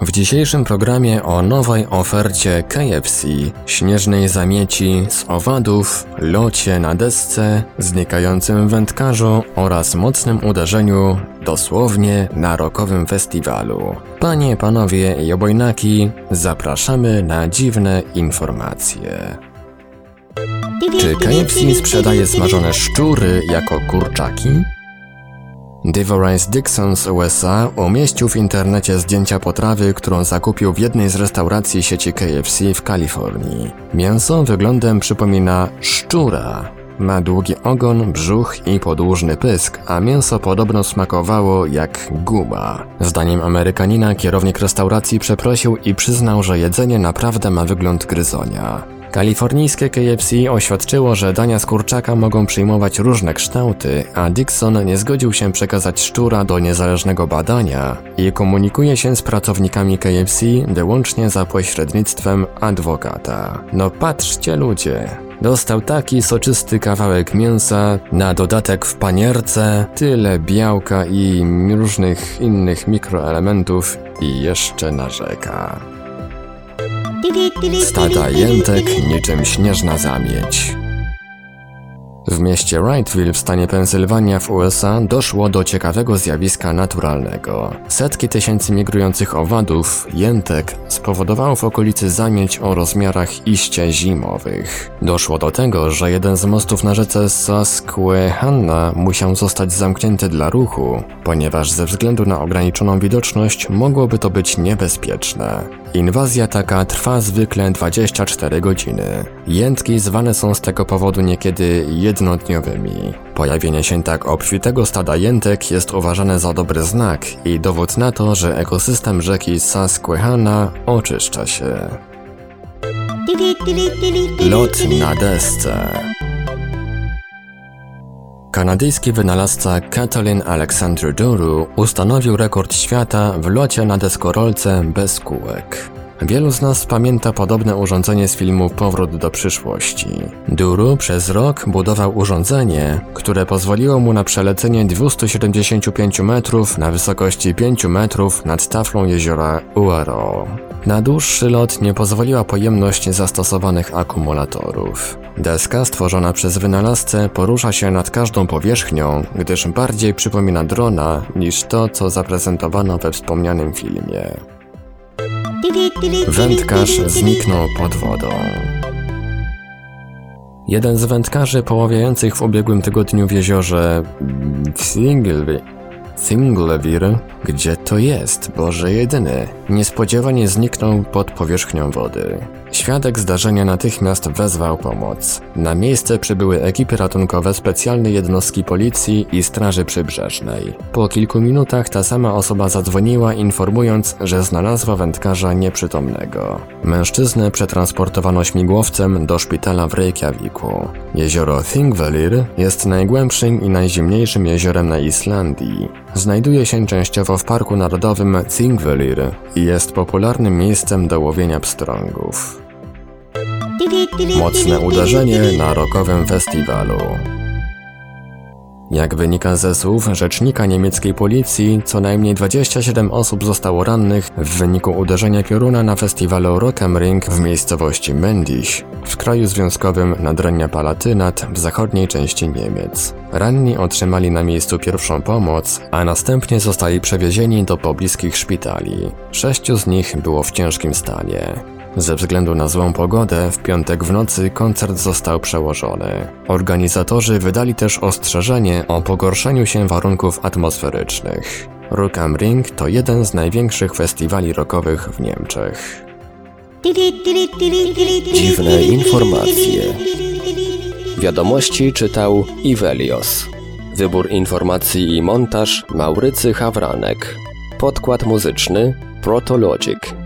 W dzisiejszym programie o nowej ofercie KFC, śnieżnej zamieci z owadów, locie na desce, znikającym wędkarzu oraz mocnym uderzeniu dosłownie na rokowym festiwalu. Panie, panowie i obojnaki, zapraszamy na dziwne informacje. Czy KFC sprzedaje smażone szczury jako kurczaki? Devorice Dixon z USA umieścił w internecie zdjęcia potrawy, którą zakupił w jednej z restauracji sieci KFC w Kalifornii. Mięso wyglądem przypomina szczura. Ma długi ogon, brzuch i podłużny pysk, a mięso podobno smakowało jak guma. Zdaniem Amerykanina kierownik restauracji przeprosił i przyznał, że jedzenie naprawdę ma wygląd gryzonia. Kalifornijskie KFC oświadczyło, że dania z kurczaka mogą przyjmować różne kształty, a Dixon nie zgodził się przekazać szczura do niezależnego badania i komunikuje się z pracownikami KFC wyłącznie za pośrednictwem adwokata. No patrzcie ludzie, Dostał taki soczysty kawałek mięsa, na dodatek w panierce, tyle białka i różnych innych mikroelementów i jeszcze narzeka. Stada jętek niczym śnieżna zamieć. W mieście Wrightville w stanie Pensylwania w USA doszło do ciekawego zjawiska naturalnego. Setki tysięcy migrujących owadów, jętek, spowodowało w okolicy zamieć o rozmiarach iście zimowych. Doszło do tego, że jeden z mostów na rzece Susquehanna musiał zostać zamknięty dla ruchu, ponieważ ze względu na ograniczoną widoczność mogłoby to być niebezpieczne. Inwazja taka trwa zwykle 24 godziny. Jętki zwane są z tego powodu niekiedy jednodniowymi. Pojawienie się tak obfitego stada jętek jest uważane za dobry znak i dowód na to, że ekosystem rzeki Susquehanna oczyszcza się. Lot na desce. Kanadyjski wynalazca Kathleen Alexander Duru ustanowił rekord świata w locie na deskorolce bez kółek. Wielu z nas pamięta podobne urządzenie z filmu Powrót do przyszłości. Duru przez rok budował urządzenie, które pozwoliło mu na przelecenie 275 metrów na wysokości 5 metrów nad taflą jeziora Uero. Na dłuższy lot nie pozwoliła pojemność zastosowanych akumulatorów. Deska stworzona przez wynalazcę porusza się nad każdą powierzchnią, gdyż bardziej przypomina drona niż to, co zaprezentowano we wspomnianym filmie. Wędkarz zniknął pod wodą. Jeden z wędkarzy poławiających w ubiegłym tygodniu w jeziorze Singleby Singlevir, gdzie to jest, Boże jedyny, niespodziewanie zniknął pod powierzchnią wody. Świadek zdarzenia natychmiast wezwał pomoc. Na miejsce przybyły ekipy ratunkowe specjalnej jednostki policji i straży przybrzeżnej. Po kilku minutach ta sama osoba zadzwoniła informując, że znalazła wędkarza nieprzytomnego. Mężczyznę przetransportowano śmigłowcem do szpitala w Reykjaviku. Jezioro Thingvellir jest najgłębszym i najzimniejszym jeziorem na Islandii. Znajduje się częściowo w Parku Narodowym Thingvellir i jest popularnym miejscem do łowienia pstrągów. Mocne uderzenie na rokowym festiwalu. Jak wynika ze słów rzecznika niemieckiej policji, co najmniej 27 osób zostało rannych w wyniku uderzenia pioruna na festiwalu Rock am Ring w miejscowości Mendisch w kraju związkowym Nadrenia Palatynat w zachodniej części Niemiec. Ranni otrzymali na miejscu pierwszą pomoc, a następnie zostali przewiezieni do pobliskich szpitali. Sześciu z nich było w ciężkim stanie. Ze względu na złą pogodę, w piątek w nocy koncert został przełożony. Organizatorzy wydali też ostrzeżenie o pogorszeniu się warunków atmosferycznych. Rock am Ring to jeden z największych festiwali rockowych w Niemczech. Dziwne informacje. Wiadomości czytał Ivelios. Wybór informacji i montaż Maurycy Hawranek. Podkład muzyczny Protologic.